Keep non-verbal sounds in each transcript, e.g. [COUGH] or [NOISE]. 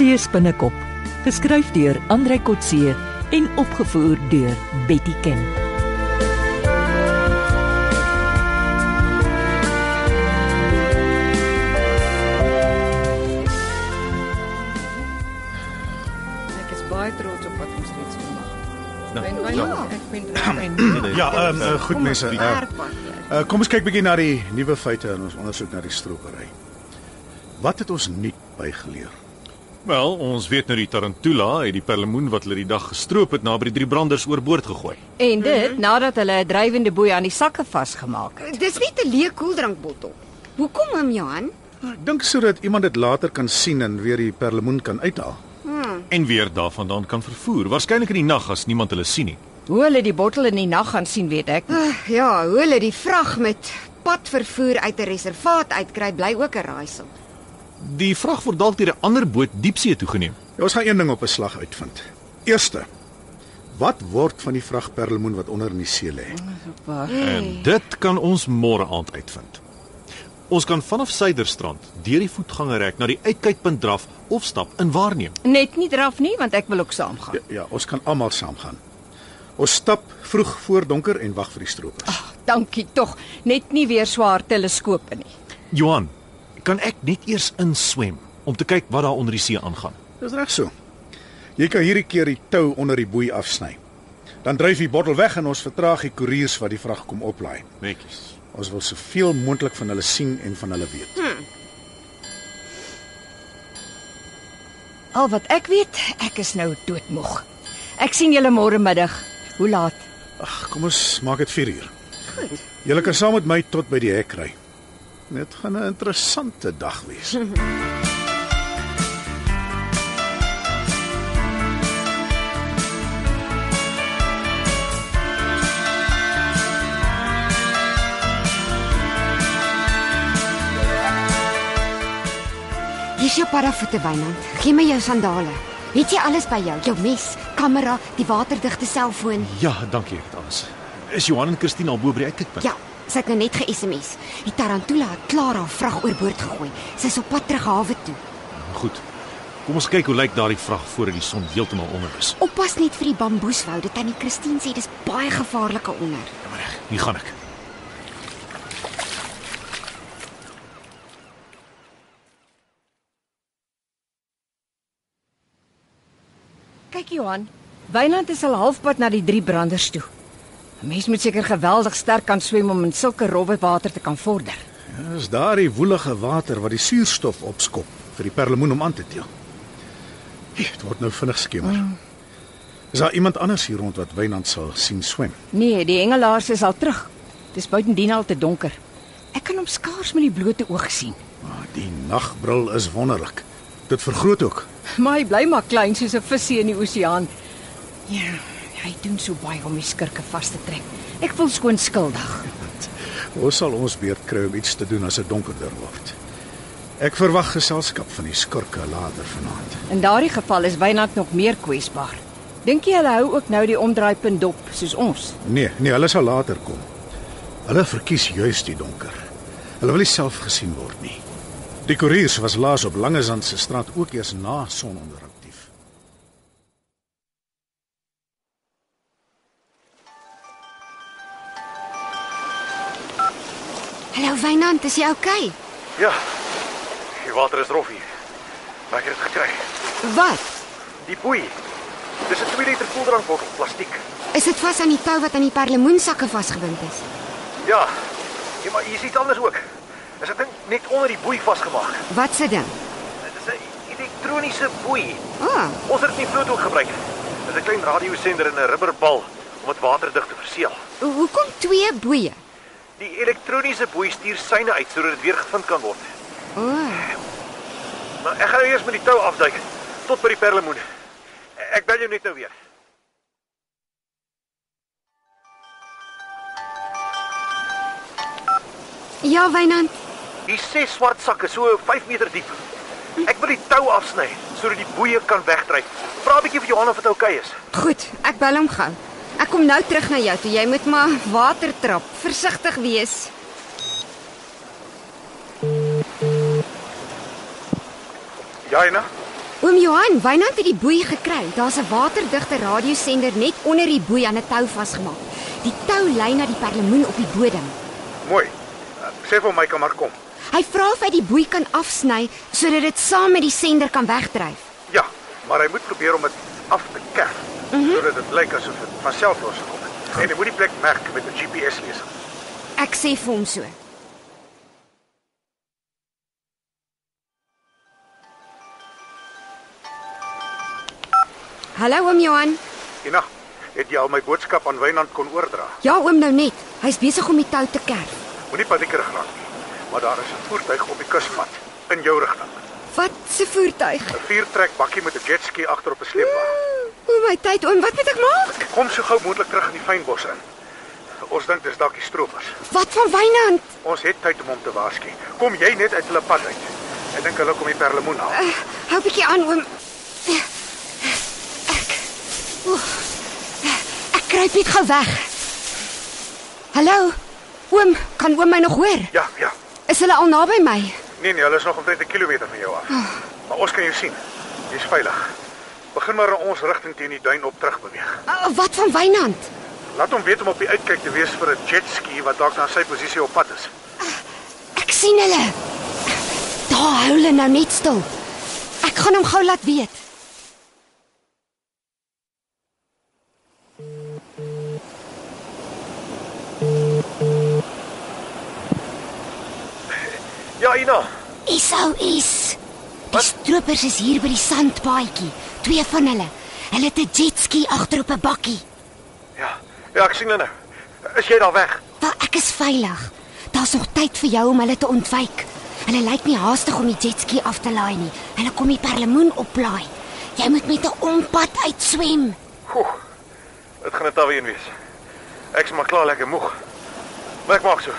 See spinnekop, geskryf deur Andrei Kotse en opgevoer deur Betty Ken. Ek is baie trots op wat ons reeds het. Nou, En ja. ja, ek ben reg. [CLEARS THROAT] Ja, ehm um, goed mense. Uh, uh, kom ons kyk bietjie na die nuwe feite in ons ondersoek na die stropery. Wat het ons nuut bygeleer? Wel, ons weet nou die Tarantula het die perlemoen wat hulle die dag gestroop het naby die drie branders oorboord gegooi. En dit nadat hulle 'n drywende boei aan die sakke vasgemaak het. Dis net 'n leë koeldrankbottel. Hoekom hom Johan? Ek dink sodat iemand dit later kan sien en weer die perlemoen kan uithaal. En weer daarvandaan kan vervoer, waarskynlik in die nag as niemand hulle sien nie. Hoe hulle die bottel in die nag gaan sien, weet ek. nie. Uh, ja, hoe hulle die vrag met padvervoer uit 'n reservaat uitkry, bly ook 'n raaisel. Die vrag word dalk deur 'n ander boot diepsee toegeneem. Ja, ons gaan een ding op 'n slag uitvind. Eerste. Wat word van die vrag perlemoen wat onder in die see lê? En dit kan ons môre aand uitvind. Ons kan vanaf Suiderstrand deur die voetgangerrek na die uitkykpunt draf of stap en waarneem. Net nie draf nie, want ek wil ook saamgaan. Ja, ja, ons kan almal saamgaan. Ons stap vroeg voor donker en wag vir die stroopers. Dankie tog. Net nie weer swaar teleskope nie. Johan, kan ek net eers inswem om te kyk wat daar onder die see aangaan? Dis reg so. Jy kan hierdie keer die tou onder die boei afsny. Dan dryf die bottel weg en ons vertraag die koeriers wat die vrag kom oplaai. Netjies. Ons wil soveel moontlik van hulle sien en van hulle weet. Al wat ek weet, ek is nou doodmoeg. Ek sien julle môre middag. Hoe laat? Ag, kom ons maak dit 4 uur. Goed. Julle kan saam met my tot by die hek ry. Dit gaan 'n interessante dag wees. [LAUGHS] Hier's jou paravoete Wynand. Gee my jou sandale. Het jy alles by jou? Jou mes, kamera, die waterdigte selfoon? Ja, dankie, het alles. Is Johan en Christine al bo by die uitkykpunt? Ja, sy het nou net ge-SMS. Die Tarantula het klaar haar vrag oorboord gegooi. Sy's op pad terug hawe toe. Goed. Kom ons kyk hoe lyk daardie vrag voor die son heeltemal onder is. Oppas net vir die bamboeswoude. Tannie Christine sê dis baie gevaarlike onder. Ja, maar reg, hier gaan ek. Kyk Johan, Wynand is al halfpad na die drie branders toe. Mens moet seker geweldig sterk kan swem om in sulke rowwe water te kan vorder. Ja, Dis daardie woelige water wat die suurstof opskop vir die perlemoen om aan te teel. Dit word nou vinnig skemer. Mm. Is daar iemand anders hier rond wat Wynand sal sien swem? Nee, die hengelaars is al terug. Dis buitendien al te donker. Ek kan hom skaars met die blote oog sien. Ah, die nagbril is wonderlik. Dit vergroot ook. [LAUGHS] Maar hy bly maar klein soos 'n visie in die oseaan. Ja, hy doen so baie om die skurke vas te trek. Ek voel skoon skuldig. [LAUGHS] Ons sal ons beurt kry om iets te doen as dit donkerder word. Ek verwag geselskap van die skurke later vanaand. In daardie geval is Wynand nog meer kwesbaar. Dink jy hulle hou ook nou die omdraaipunt dop soos ons? Nee, nee, hulle sal later kom. Hulle verkies juis die donker. Hulle wil nie self gesien word nie. Die koeriers was laas op Langesand se straat ook eers na sononder Hallo Wynand, is jy oukei? Okay? Ja. Die water is rof hier. Maar ek het dit gekry. Wat? Die boei. Dis 'n 2 liter koeldrankbottel, plastiek. Is dit vas aan die tou wat aan die perlemoensakke vasgebind is? Ja. Ja, maar hier is iets anders ook. Is 'n ding net onder die boei vasgemaak. Wat se ding? Dit is 'n elektroniese boei. O, oh, Ons het dit in die vloot ook gebruik. Dit is 'n klein radiosender en 'n rubberbal om dit waterdig te verseël. hoekom twee boeie? Die elektroniese boei stuur syne uit sodat dit weer gevind kan word. O, Maar ek gaan nou eers met die tou afduik tot by die perlemoen. Ek bel jou net nou weer. ja Wynand. Die ses swart sakke so 5 meter diep. Ek wil die tou afsny sodat die boeie kan wegdryf. Vra 'n bietjie vir Johan of dit oukei okay is. Goed, ek bel hom gou. Ek kom nou terug na jou toe. Jy moet maar water trap. Versigtig wees. Ja, Ina. Oom Johan, Wynand het die boei gekry. Daar's 'n waterdigte radiosender net onder die boei aan 'n tou vasgemaak. Die tou lei na die perlemoen op die bodem. Mooi. Sê vir my kan maar kom. Hy vra of hy die boei kan afsny sodat dit saam met die sender kan wegdryf. Ja, maar hy moet probeer om dit af te kerf mm -hmm. sodat dit lyk asof dit van self loskom. En hy moet die plek merk met 'n GPS leser. Ek sê vir hom so. Hallo oom Johan. Ina, het jy al my boodskap aan Wynand kon oordra? Ja oom nou net. Hy's besig om die tou te kerf. Moenie paniekerig raak nie. Maar daar is 'n voertuig op die kuspad in jou rigting. Wat 'n voertuig? 'n Viertrek bakkie met 'n jetski agter op 'n sleepwa. O my tyd oom, wat moet ek maak? Kom so gou moontlik terug in die fynbos in. Ons dink dis dalk die stroopers. Wat van Wynand? Ons het tyd om hom te waarsku. Kom jy net uit hulle pad uit. Ek dink hulle kom die perlemoen haal. Uh, hou bietjie aan oom. Ek Oeh, Ek kruip net gou weg. Hallo. Oom, kan oom my nog hoor? Ja, ja. Is hulle al naby my? Nee nee, hulle is nog omtrent 'n kilometer van jou af. Maar ons kan jou sien. Jy's veilig. Begin maar in ons rigting teen die duin op terug beweeg. Uh, wat van Wynand? Laat hom weet om op die uitkyk te wees vir 'n jetski wat dalk na sy posisie op pad is. Ek sien hulle. Daar hou hulle nou net stil. Ek gaan hom gou laat weet. Ja, Ina. Isou is. Die stroopers is hier by die sandpaadjie. Twee van hulle. Hulle het 'n jetski agter op 'n bakkie. Ja. Ja, ek sien hulle nou. Is jy daar weg? Wel, ek is veilig. Daar's nog tyd vir jou om hulle te ontwyk. Hulle lyk nie haastig om die jetski af te laai nie. Hulle kom die perlemoen oplaai. Jy moet met 'n ompad uitswem. Goe. Dit gaan 'n tawe een wees. Ek's maar klaar lekker moeg. Maar ek maak so.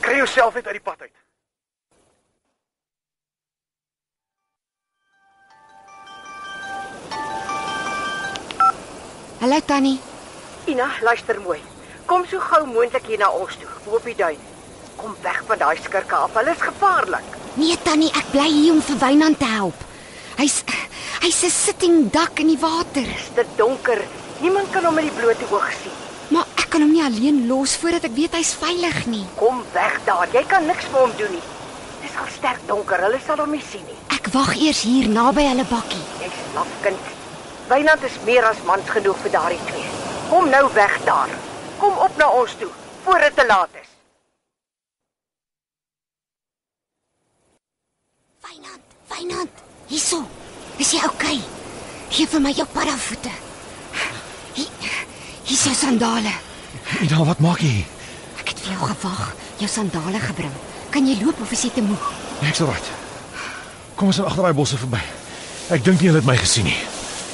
Kry jouself net uit die pad uit. Hallo Tannie. Ina, luister mooi. Kom so gou moontlik hier na ons toe, bo op die duin. Kom weg van daai skurke af. Hulle is gevaarlik. Nee Tannie, ek bly hier om vir Wynand te help. Hy's hy's 'n sitting duck in die water. Dit donker. Niemand kan hom met die blote oog sien. Maar ek kan hom nie alleen los voordat ek weet hy's veilig nie. Kom weg daar. Jy kan niks vir hom doen nie. Dis al sterk donker. Hulle sal hom nie sien nie. Ek wag eers hier naby hulle bakkie. Jy's laf kind. Wynand is meer as mans genoeg vir daardie twee. Kom nou weg daar. Kom op na ons toe voor dit te laat is. Wynand, Wynand, hierso. Is jy oukei? Okay? Gee vir my jou padavoete. Hier, hier is jou sandale. Ina, wat maak jy? Ek het vir jou gewag, jou sandale gebring. Kan jy loop of is jy te moeg? Nee, ek's reg. Kom ons agter daai bosse verby. Ek dink nie hulle het my gesien nie.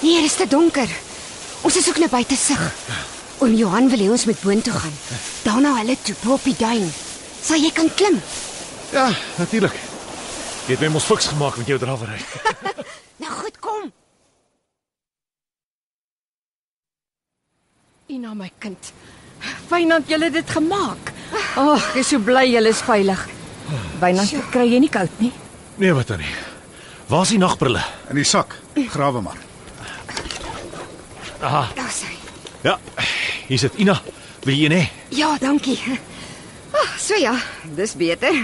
Nee, dit is te donker. Ons is ook net buite sig. Oom Johan wil hê ons moet boontoe gaan. Daarna hulle toe bo op die duin. Sal jy kan klim? Ja, natuurlik. Jy het my mos fiks gemaak met jou drawery. [LAUGHS] Nou goed, kom. Ina my kind. Wynand, jy het dit gemaak. Ag, ek is so bly jy is veilig. Wynand, kry jy nie koud nie? Nee, wat dan nie. Waar is die nagbrille? In die sak. Grawe maar. Aha. Daar sy. Ja. Hier sit Ina. Wil jy nee? Ja, dankie. Ag, so ja, dis beter.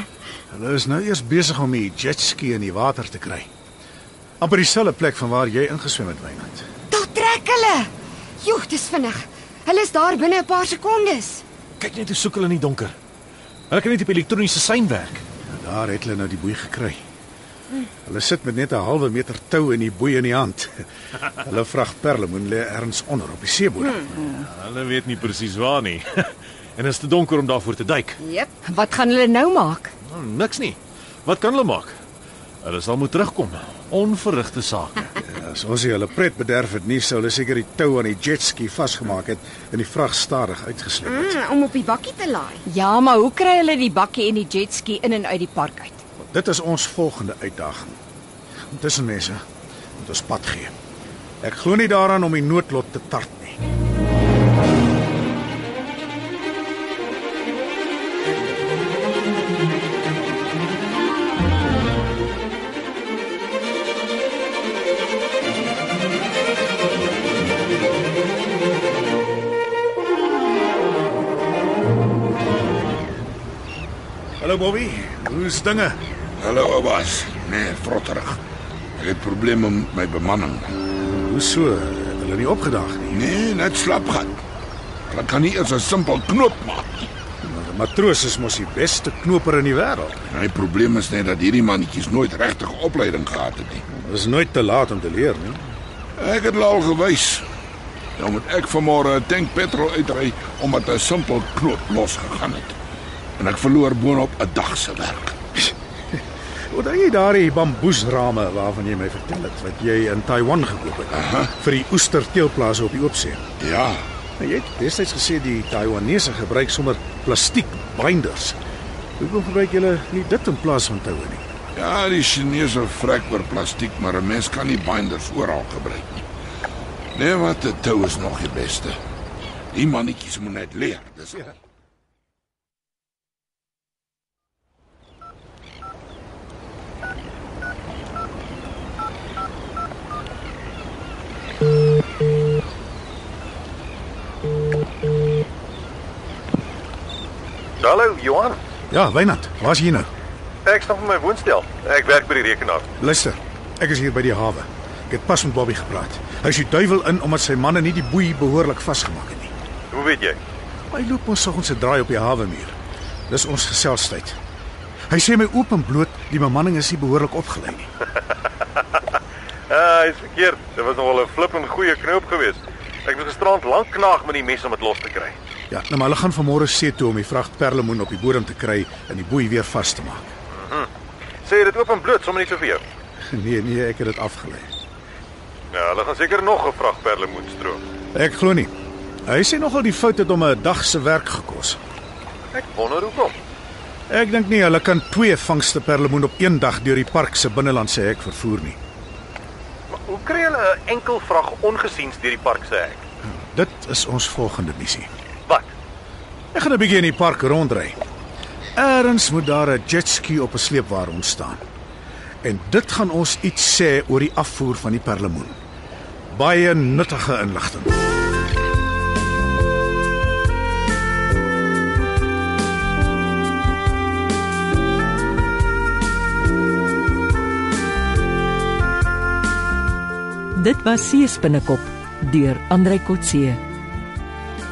Hulle is nou eers besig om die jetski in die water te kry. amper dieselfde plek van waar jy ingeswem het, Wynand. Daar trek hulle. Joe, dis vinnig. Hulle is daar binne 'n paar sekondes. Kyk net hoe soek hulle in die donker. Hulle kan net op elektroniese sein werk. Daar het hulle nou die boei gekry. Hulle sit met net 'n halwe meter tou in die boei in die hand. Hulle vrag perlemoen lê ergens onder op die seebodem. Hulle weet nie presies waar nie. [LAUGHS] en dit is te donker om daarvoor te duik. Jep. Wat gaan hulle nou maak? Nou, niks nie. Wat kan hulle maak? Hulle sal moet terugkom. Onverrigte sake. [LAUGHS] Ja, As ons nie hulle pret bederf het nie, sou hulle seker die tou aan die jetski vasgemaak het en die vrag stadig uitgesleep het. Mm, om op die bakkie te laai. Ja, maar hoe kry hulle die bakkie en die jetski in en uit die park uit? Dit is ons volgende uitdaging. Om tussenmense moet ons pad gee. Ek glo nie daaraan om die noodlot te tart nie. Hallo Bobby, hoe's dinge? Hallo Abbas. Nee, vrotterig. Ek het probleme met my bemanning. Hoe so? Het hulle nie opgedag nie. Nee, net slap gaan. Hulle kan nie eers 'n simpel knoop maak nie. Maar matroos is mos die beste knoper in die wêreld. My probleem is net dat hierdie mannetjies nooit regtig opleiding gehad het nie. Dit is nooit te laat om te leer nie. Ek het al gewys. Nou moet ek vanmôre 'n tank petrol uitry omdat 'n simpel knoop losgegaan het. En ek verloor boonop 'n dag se werk. Wat jy daardie bamboesrame waarvan jy my vertel het wat jy in Taiwan gekoop het Aha. vir die oesterteelplaas op die oopsee. Ja, Nou, jy het destyds gesê die Taiwanese gebruik sommer plastiek binders. Hoekom gebruik julle nie dit in plaas van toue nie? ja, die Chinese vrek oor plastiek, maar 'n mens kan nie binders oral gebruik nie. Nee, wat 'n tou is nog die beste. Die mannetjies moet net leer. Dis ja. Hallo Johan. Ja, Wynand, waar's jy nou? Ek stap in my woonstel. Ek werk by die rekenaar. Luister, ek is hier by die hawe. Ek het pas met Bobby gepraat. Hy is die duiwel in omdat sy manne nie die boei behoorlik vasgemaak het nie. Hoe weet jy? Hy loop ons soggens se draai op die hawe muur. Dis ons geselstyd. Hy sê my oop en bloot die bemanning is nie behoorlik opgelei nie. [LAUGHS] Ah, is verkeerd. Dit was nogal 'n flippend goeie knoop geweest. Ek het gisterand lank knaag met die mes om dit los te kry. Ja, nou maar hulle gaan vanmôre see toe om die vrag perlemoen op die bodem te kry en die boei weer vas te maak. Sê jy dit oop en bloot sommer nie so vir jou. [LAUGHS] Nee, nee, ek het dit afgelê. Ja, hulle gaan seker nog 'n vrag perlemoen stroop. Ek glo nie. Hy sê nogal die fout het hom 'n dag se werk gekos. Ek wonder hoekom. Ek dink nie hulle kan twee vangste perlemoen op een dag deur die park se binnelandse hek vervoer nie. Maar hoe kry hulle 'n enkel vrag ongesiens deur die park se hek? Dit is ons volgende missie. Ek gaan 'n bietjie in die park rondry. Ergens moet daar 'n jetski op 'n sleepwa ontstaan. En dit gaan ons iets sê oor die afvoer van die perlemoen. Baie nuttige inligting. Dit was Seespinnekop deur Andrei Kotse.